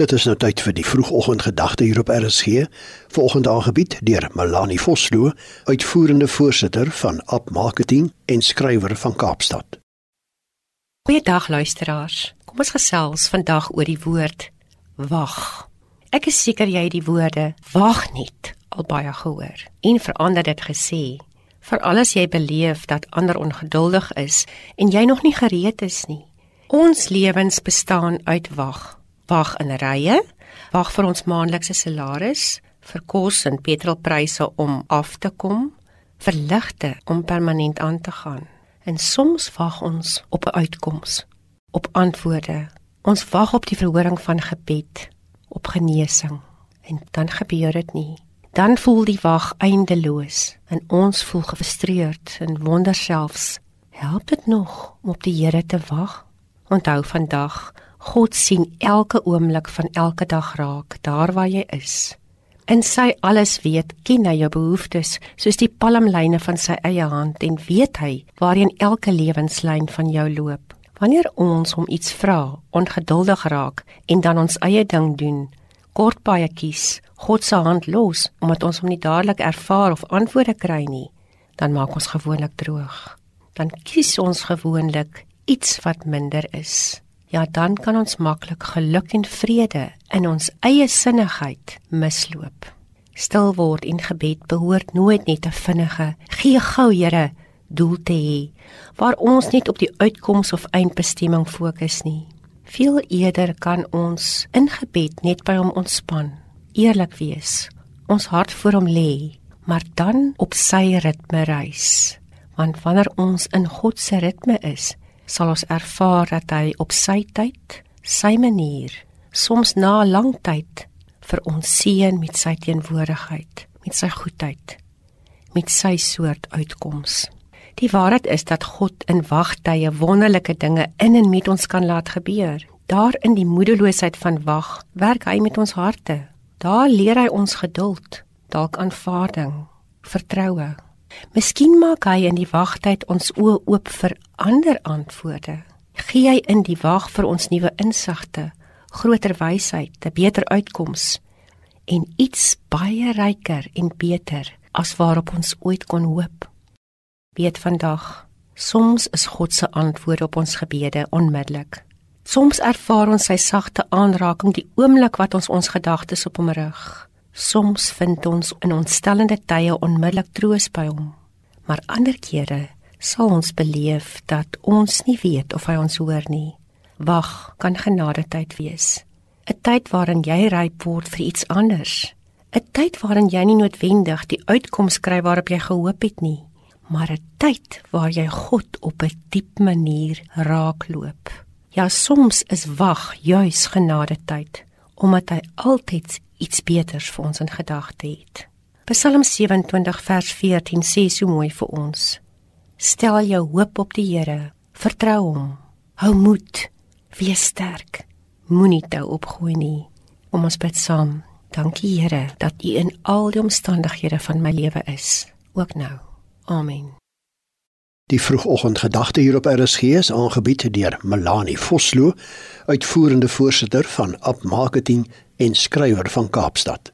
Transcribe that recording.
Dit is nou tyd vir die vroegoggendgedagte hier op RSG, volgende aangebied deur Melanie Vosloo, uitvoerende voorsitter van App Marketing en skrywer van Kaapstad. Goeiedag luisteraars. Kom ons gesels vandag oor die woord wag. Ek is seker jy het die woorde wag net al baie gehoor en verander dit gesê. Veral as jy beleef dat ander ongeduldig is en jy nog nie gereed is nie. Ons lewens bestaan uit wag wag in rye, wag vir ons maandelikse salaris, vir kos en petrolpryse om af te kom, vir ligte om permanent aan te gaan. En soms wag ons op 'n uitkoms, op antwoorde. Ons wag op die verhoring van gebed, op genesing. En dan gebeur dit nie. Dan voel die wag eindeloos en ons voel gefrustreerd en wonder selfs, help dit nog om op die Here te wag? Onthou vandag God sien elke oomblik van elke dag raak, daar waar jy is. In sy alles weet, ken hy jou behoeftes soos die palmlyne van sy eie hand en weet hy waarheen elke lewenslyn van jou loop. Wanneer ons hom iets vra, ongeduldig raak en dan ons eie ding doen, kort baie kies, God se hand los omdat ons hom nie dadelik ervaar of antwoorde kry nie, dan maak ons gewoonlik droog. Dan kies ons gewoonlik iets wat minder is ja dan kan ons maklik geluk en vrede in ons eie sinnigheid misloop. Stil word en gebed behoort nooit net 'n vinnige gee gou Here doel te hê waar ons net op die uitkoms of eindbestemming fokus nie. Veel eerder kan ons in gebed net by hom ontspan, eerlik wees, ons hart voor hom lê, maar dan op sy ritme reis. Want wanneer ons in God se ritme is, sal ons ervaar dat hy op sy tyd, sy manier, soms na lang tyd vir ons seën met sy teenwoordigheid, met sy goedheid, met sy soort uitkoms. Die waarheid is dat God in wagtye wonderlike dinge in en met ons kan laat gebeur. Daar in die moedeloosheid van wag, werk hy met ons harte. Daar leer hy ons geduld, dalk aanvaarding, vertroue. Miskien maak hy in die wagtyd ons oë oop vir ander antwoorde. Gee hy in die wag vir ons nuwe insigte, groter wysheid, 'n beter uitkoms en iets baie ryker en beter as waarop ons ooit kon hoop. Weet vandag, soms is God se antwoord op ons gebede onmiddellik. Soms ervaar ons sy sagte aanraking die oomblik wat ons ons gedagtes op hom rig. Soms vind ons in ontstellende tye onmiddellik troos by hom, maar ander kere sal ons beleef dat ons nie weet of hy ons hoor nie. Wag, kan genade tyd wees. 'n Tyd waarin jy ryp word vir iets anders. 'n Tyd waarin jy nie noodwendig die uitkoms kry waarop jy gehoop het nie, maar 'n tyd waar jy God op 'n diep manier raakloop. Ja, soms is wag juis genade tyd omdat hy altyd iets beters vir ons in gedagte het. Psalm 27 vers 14 sê so mooi vir ons: Stel jou hoop op die Here, vertrou hom. Hou moed, wees sterk. Moenie toe opgooi nie. Om ons bid saam. Dankie Here dat U in al die omstandighede van my lewe is, ook nou. Amen. Die vroegoggendgedagte hier op RSG is aangebied deur Melanie Vosloo, uitvoerende voorsitter van App Marketing en skrywer van Kaapstad.